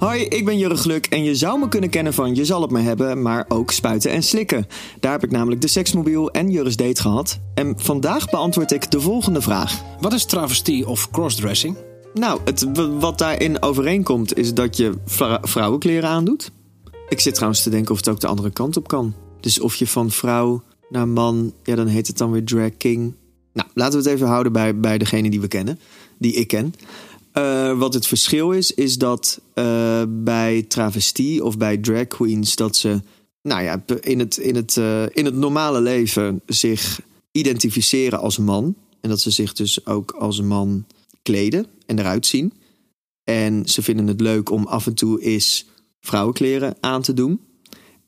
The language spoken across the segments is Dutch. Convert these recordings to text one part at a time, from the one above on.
Hoi, ik ben Jurre Gluk en je zou me kunnen kennen van Je zal het me hebben, maar ook Spuiten en Slikken. Daar heb ik namelijk de seksmobiel en Jurre's date gehad. En vandaag beantwoord ik de volgende vraag. Wat is travestie of crossdressing? Nou, het, wat daarin overeenkomt is dat je vrouwenkleren aandoet. Ik zit trouwens te denken of het ook de andere kant op kan. Dus of je van vrouw naar man, ja dan heet het dan weer drag king. Nou, laten we het even houden bij, bij degene die we kennen, die ik ken. Uh, wat het verschil is, is dat uh, bij travestie of bij drag queens dat ze, nou ja, in het, in het, uh, in het normale leven zich identificeren als man. En dat ze zich dus ook als man kleden en eruit zien. En ze vinden het leuk om af en toe eens vrouwenkleren aan te doen.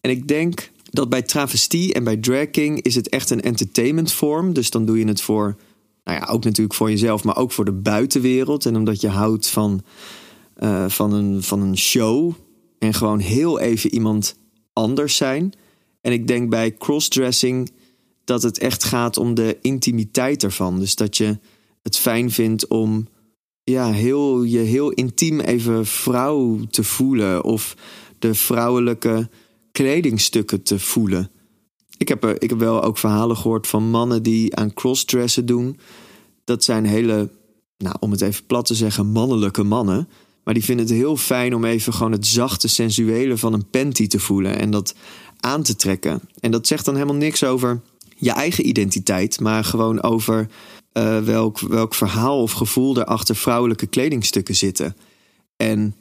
En ik denk dat bij travestie en bij drag king is het echt een entertainment vorm. Dus dan doe je het voor nou ja, ook natuurlijk voor jezelf, maar ook voor de buitenwereld. En omdat je houdt van, uh, van, een, van een show en gewoon heel even iemand anders zijn. En ik denk bij crossdressing dat het echt gaat om de intimiteit ervan. Dus dat je het fijn vindt om ja, heel, je heel intiem even vrouw te voelen. Of de vrouwelijke kledingstukken te voelen. Ik heb, ik heb wel ook verhalen gehoord van mannen die aan crossdressen doen. Dat zijn hele, nou, om het even plat te zeggen, mannelijke mannen. Maar die vinden het heel fijn om even gewoon het zachte, sensuele van een panty te voelen. En dat aan te trekken. En dat zegt dan helemaal niks over je eigen identiteit. Maar gewoon over uh, welk, welk verhaal of gevoel er achter vrouwelijke kledingstukken zitten. En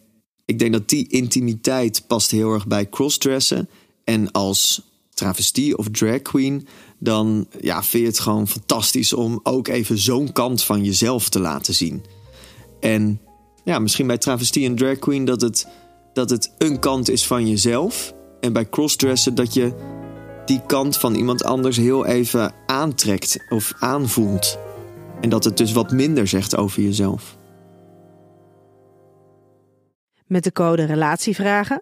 ik denk dat die intimiteit past heel erg bij crossdressen. En als travestie of drag queen, dan ja, vind je het gewoon fantastisch om ook even zo'n kant van jezelf te laten zien. En ja, misschien bij travestie en drag queen dat het, dat het een kant is van jezelf. En bij crossdressen dat je die kant van iemand anders heel even aantrekt of aanvoelt. En dat het dus wat minder zegt over jezelf. Met de code Relatievragen